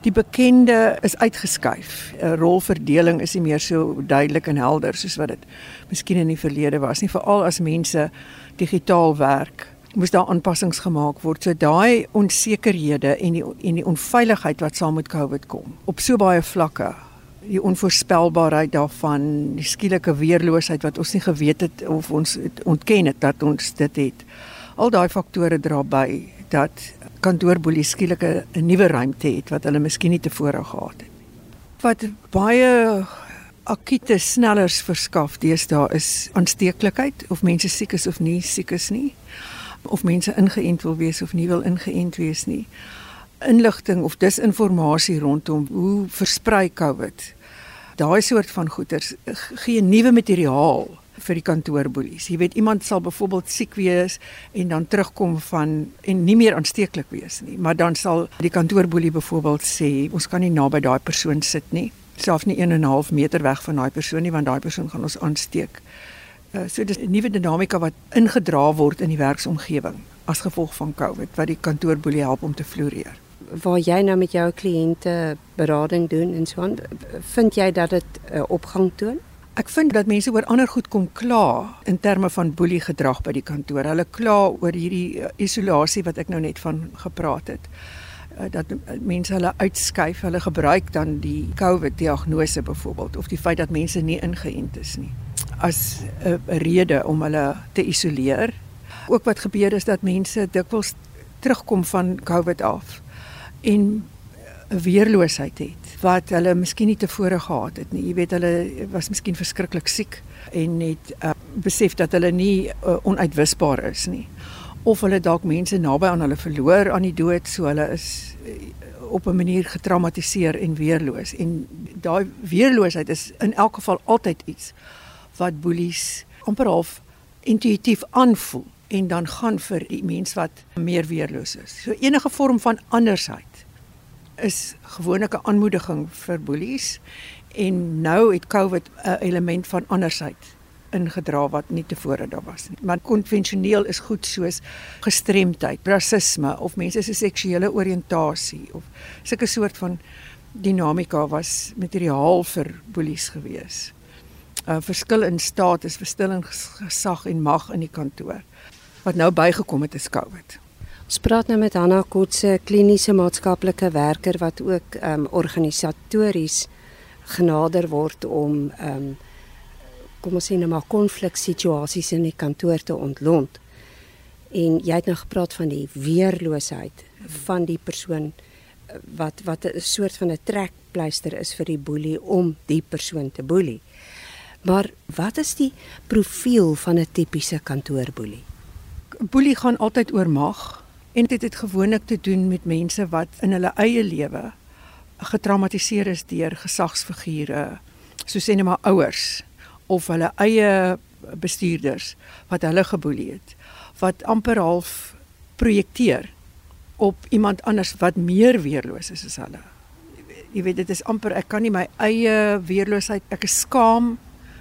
Die bekende is uitgeskuif. 'n Rolverdeling is nie meer so duidelik en helder soos wat dit miskien in die verlede was nie, veral as mense digitaal werk. Moes daar aanpassings gemaak word. So daai onsekerhede en die en die onveiligheid wat saam met COVID kom op so baie vlakke die onvoorspelbaarheid daarvan, die skielike weerloosheid wat ons nie geweet het of ons het ontken het dat ons dit het. Al daai faktore dra by dat kantoorboelie skielik 'n nuwe ruimte het wat hulle miskien nie tevore gehad het. Wat baie akute snellers verskaf deesdae is aansteeklikheid of mense siek is of nie siek is nie of mense ingeënt wil wees of nie wil ingeënt wees nie. Inligting of disinformasie rondom hoe versprei COVID. Daai soort van goeters gee nuwe materiaal vir die kantoorboelies. Jy weet iemand sal byvoorbeeld siek wees en dan terugkom van en nie meer aansteeklik wees nie, maar dan sal die kantoorboelie byvoorbeeld sê ons kan nie naby daai persoon sit nie, selfs nie 1 en 'n half meter weg van daai persoon nie want daai persoon gaan ons aansteek. Uh, so dis 'n nuwe dinamika wat ingedra word in die werksomgewing as gevolg van COVID wat die kantoorboelie help om te floreer. Waar jy nou met jou kliënte berading doen en so aan, vind jy dat dit 'n uh, opgang toon? Ek vind dat mense oor ander goed kom kla in terme van boelie gedrag by die kantoor. Hulle kla oor hierdie uh, isolasie wat ek nou net van gepraat het. Uh, dat mense hulle uitskuif, hulle gebruik dan die COVID diagnose byvoorbeeld of die feit dat mense nie ingeënt is nie as 'n rede om hulle te isoleer. Ook wat gebeur is dat mense dikwels terugkom van COVID af en weerloosheid het wat hulle miskien nie tevore gehad het nie. Jy weet hulle was miskien verskriklik siek en net uh, besef dat hulle nie uh, onuitwisbaar is nie. Of hulle dalk mense naby aan hulle verloor aan die dood, so hulle is uh, op 'n manier getraumatiseer en weerloos. En daai weerloosheid is in elk geval altyd iets wat boelies amper half intuïtief aanvoel en dan gaan vir die mens wat meer weerloos is. So enige vorm van andersheid is gewoonlik 'n aanmoediging vir boelies en nou het COVID 'n element van andersheid ingedra wat nie tevore daar was nie. Maar konvensioneel is goed soos gestremdheid, rasisme of mense se seksuele oriëntasie of sulke soort van dinamika was materiaal vir boelies gewees. 'n uh, Verskil in status, verskil in gesag en mag in die kantoor wat nou bygekom het is COVID. Ons praat nou met Hanna Kotse, kliniese maatskaplike werker wat ook ehm um, organisatories genader word om ehm um, kom ons sê nou maar konfliksituasies in die kantoor te ontlont. En jy het nou gepraat van die weerloosheid van die persoon eh, wat wat 'n soort van 'n trekpleister is vir die boelie om die persoon te boelie. Maar wat is die profiel van 'n tipiese kantoorboelie? Boelie gaan altyd oor mag En dit het gewoonlik te doen met mense wat in hulle eie lewe getraumatiseer is deur gesagsfigure, soos sê net maar ouers of hulle eie bestuurders wat hulle geboelie het, wat amper half projekteer op iemand anders wat meer weerloos is as hulle. Jy weet dit is amper ek kan nie my eie weerloosheid ek is skaam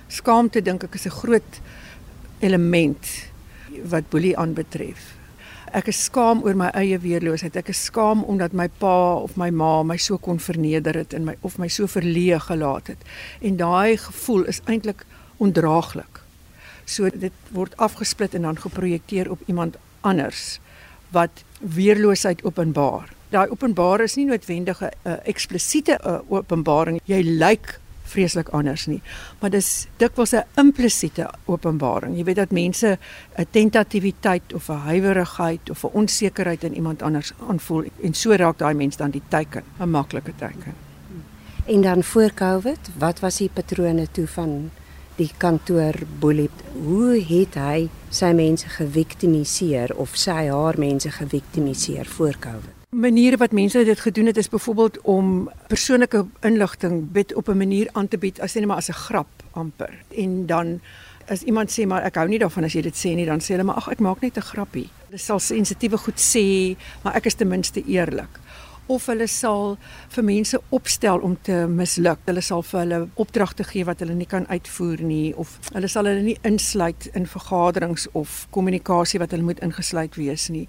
skaamte dink ek is 'n groot element wat boelie aanbetref ek is skaam oor my eie weerloosheid. Ek is skaam omdat my pa of my ma my so kon verneder het en my of my so verleë gelaat het. En daai gevoel is eintlik ondraaglik. So dit word afgesplit en dan geprojekteer op iemand anders wat weerloosheid openbaar. Daai openbaar is nie noodwendig 'n uh, eksplisiete uh, openbaring. Jy lyk vreeslik anders nie. Maar dis dikwels 'n implisiete openbaring. Jy weet dat mense 'n tentatiwiteit of 'n huiwerigheid of 'n onsekerheid in iemand anders aanvoel en so raak daai mens dan die teken, 'n maklike teken. En dan voor Covid, wat was die patrone toe van die kantoor boelie? Hoe het hy sy mense geviktimiseer of sy haar mense geviktimiseer voor Covid? Maniere wat mense dit gedoen het is byvoorbeeld om persoonlike inligting bid op 'n manier aan te bied as net maar as 'n grap amper. En dan as iemand sê maar ek hou nie daarvan as jy dit sê nie, dan sê hulle maar ag ek maak net 'n grappie. Hulle sal sensitiewe goed sê, maar ek is ten minste eerlik. Of hulle sal vir mense opstel om te misluk. Hulle sal vir hulle opdragte gee wat hulle nie kan uitvoer nie of hulle sal hulle nie insluit in vergaderings of kommunikasie wat hulle moet ingesluit wees nie.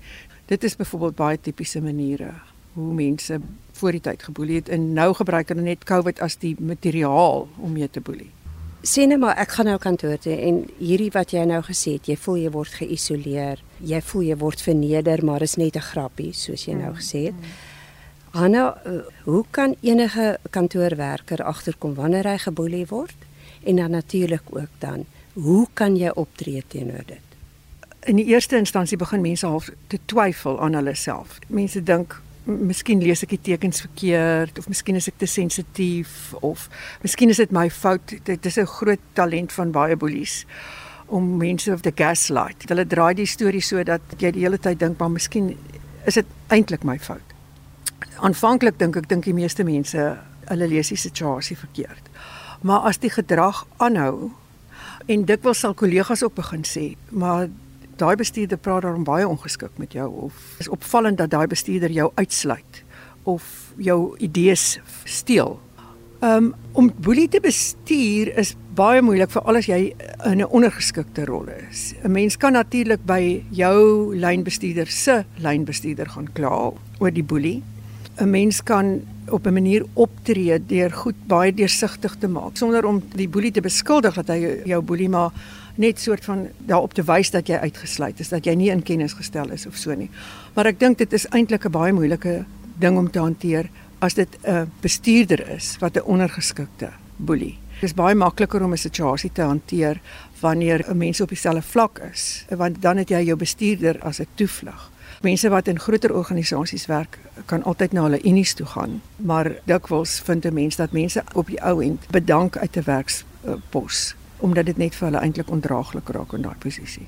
Dit is byvoorbeeld baie tipiese maniere hoe mense voor die tyd geboelie het en nou gebruik hulle net COVID as die materiaal om mee te boelie. Sien maar ek gaan nou kantoor toe en hierdie wat jy nou gesê het, jy voel jy word geïsoleer, jy voel jy word verneder, maar is net 'n grappie soos jy nou gesê het. Hanna, eh, hoe kan enige kantoorwerker agterkom wanneer hy geboelie word? En dan natuurlik ook dan, hoe kan jy optree teenoor dit? In die eerste instansie begin mense half te twyfel aan hulle self. Mense dink miskien lees ek die tekens verkeerd of miskien is ek te sensitief of miskien is dit my fout. Dit is 'n groot talent van baie boelies om mense of the gaslight. Hulle draai die storie so dat jy die hele tyd dink maar miskien is dit eintlik my fout. Aanvanklik dink ek dink die meeste mense hulle lees die situasie verkeerd. Maar as die gedrag aanhou en dikwels sal kollegas ook begin sê, maar daai bestuurder praat daarom baie ongeskik met jou of is opvallend dat daai bestuurder jou uitsluit of jou idees steel. Um om boelie te bestuur is baie moeilik vir al as jy in 'n ondergeskikte rol is. 'n Mens kan natuurlik by jou lynbestuurder se lynbestuurder gaan kla oor die boelie. 'n Mens kan op 'n manier optree deur goed baie deursigtig te maak sonder om die boelie te beskuldig dat hy jou boelie maar net soort van daarop te wys dat jy uitgesluit is, dat jy nie in kennis gestel is of so nie. Maar ek dink dit is eintlik 'n baie moeilike ding om te hanteer as dit 'n bestuurder is wat 'n ondergeskikte boelie. Dit is baie makliker om 'n situasie te hanteer wanneer 'n mens op dieselfde vlak is, want dan het jy jou bestuurder as 'n toevlug. Mense wat in groter organisasies werk, kan altyd na hulle unies toe gaan, maar dikwels vind 'n mens dat mense op die ou end bedank uit 'n werkspos omdat dit net vir hulle eintlik ondraaglik raak in daai posisie.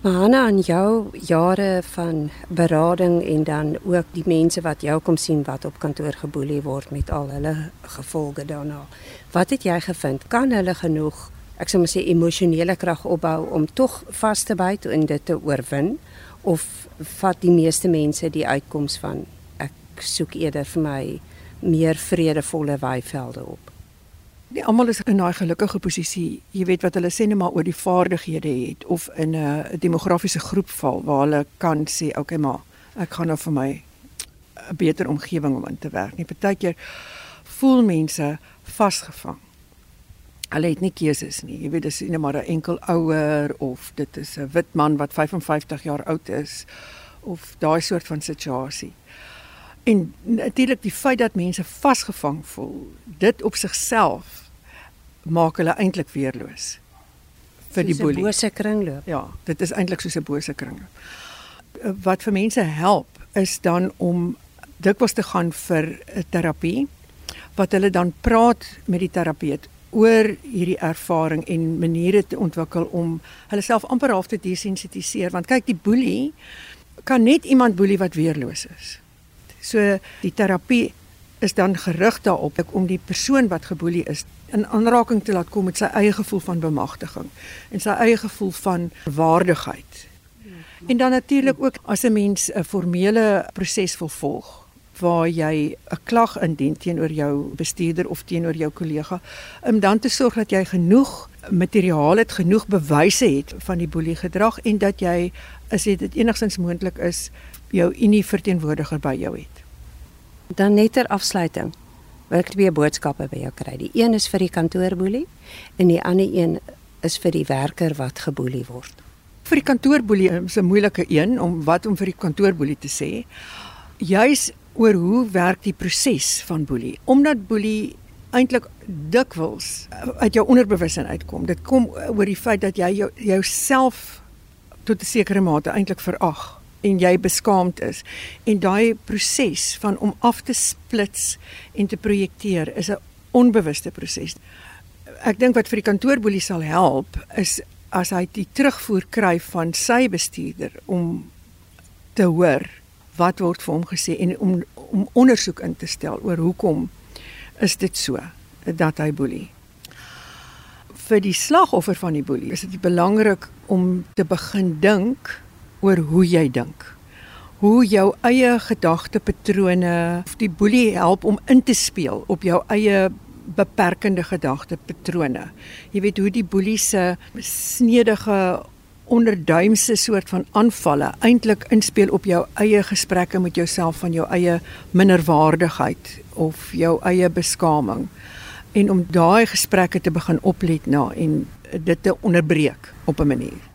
Hanna aan jou jare van berading en dan ook die mense wat jou kom sien wat op kantoor geboelie word met al hulle gevolge daarna. Wat het jy gevind? Kan hulle genoeg, ek sou maar sê emosionele krag opbou om tog vas te byt en dit te oorwin of vat die meeste mense die uitkoms van ek soek eerder vir my meer vredevolle weivelde op? Nie almal is in daai gelukkige posisie, jy weet wat hulle sê net maar oor die vaardighede het of in 'n demografiese groep val waar hulle kan sê, "Oké, okay, maar ek gaan nou vir my 'n beter omgewing om in te werk." Nie partykeer voel mense vasgevang. Hulle het nie keuses nie. Jy weet dis net maar 'n enkel ouer of dit is 'n wit man wat 55 jaar oud is of daai soort van situasie. En natuurlik die feit dat mense vasgevang voel, dit op sigself maak hulle eintlik weerloos vir die boelie. 'n Bose kringloop. Ja, dit is eintlik soos 'n bose kringloop. Wat vir mense help is dan om dikwels te gaan vir 'n terapie wat hulle dan praat met die terapeut oor hierdie ervaring en maniere te ontwikkel om hulle self amper half te desensitiseer want kyk die boelie kan net iemand boelie wat weerloos is. So die terapie is dan gerig daarop om die persoon wat geboelie is in aanraking te laat kom met sy eie gevoel van bemagtiging en sy eie gevoel van waardigheid. En dan natuurlik ook as 'n mens 'n formele proses wil volg waar jy 'n klag indien teenoor jou bestuurder of teenoor jou kollega, om dan te sorg dat jy genoeg materiaal het, genoeg bewyse het van die boelie gedrag en dat jy as dit enigstens moontlik is, jou unie verteenwoordiger by jou het. Dan net ter afsluiting wil ek twee boodskappe by jou kry. Die een is vir die kantoorboelie en die ander een is vir die werker wat geboelie word. Vir die kantoorboelie is 'n moeilike een om wat om vir die kantoorboelie te sê. Juis oor hoe werk die proses van boelie? Omdat boelie eintlik dikwels uit jou onderbewussyn uitkom. Dit kom oor die feit dat jy jou, jouself tot 'n sekere mate eintlik verag en jy beskaamd is. En daai proses van om af te splits en te projekteer is 'n onbewuste proses. Ek dink wat vir die kantoorboelie sal help is as hy die terugvoer kry van sy bestuurder om te hoor wat word vir hom gesê en om om ondersoek in te stel oor hoekom is dit so dat hy boelie. Vir die slagoffer van die boelie is dit belangrik om te begin dink oor hoe jy dink. Hoe jou eie gedagtepatrone of die boelie help om in te speel op jou eie beperkende gedagtepatrone. Jy weet hoe die boelie se snedige onderduimse soort van aanvalle eintlik inspel op jou eie gesprekke met jouself van jou eie minderwaardigheid of jou eie beskaming en om daai gesprekke te begin oplet na en dit te onderbreek op 'n manier.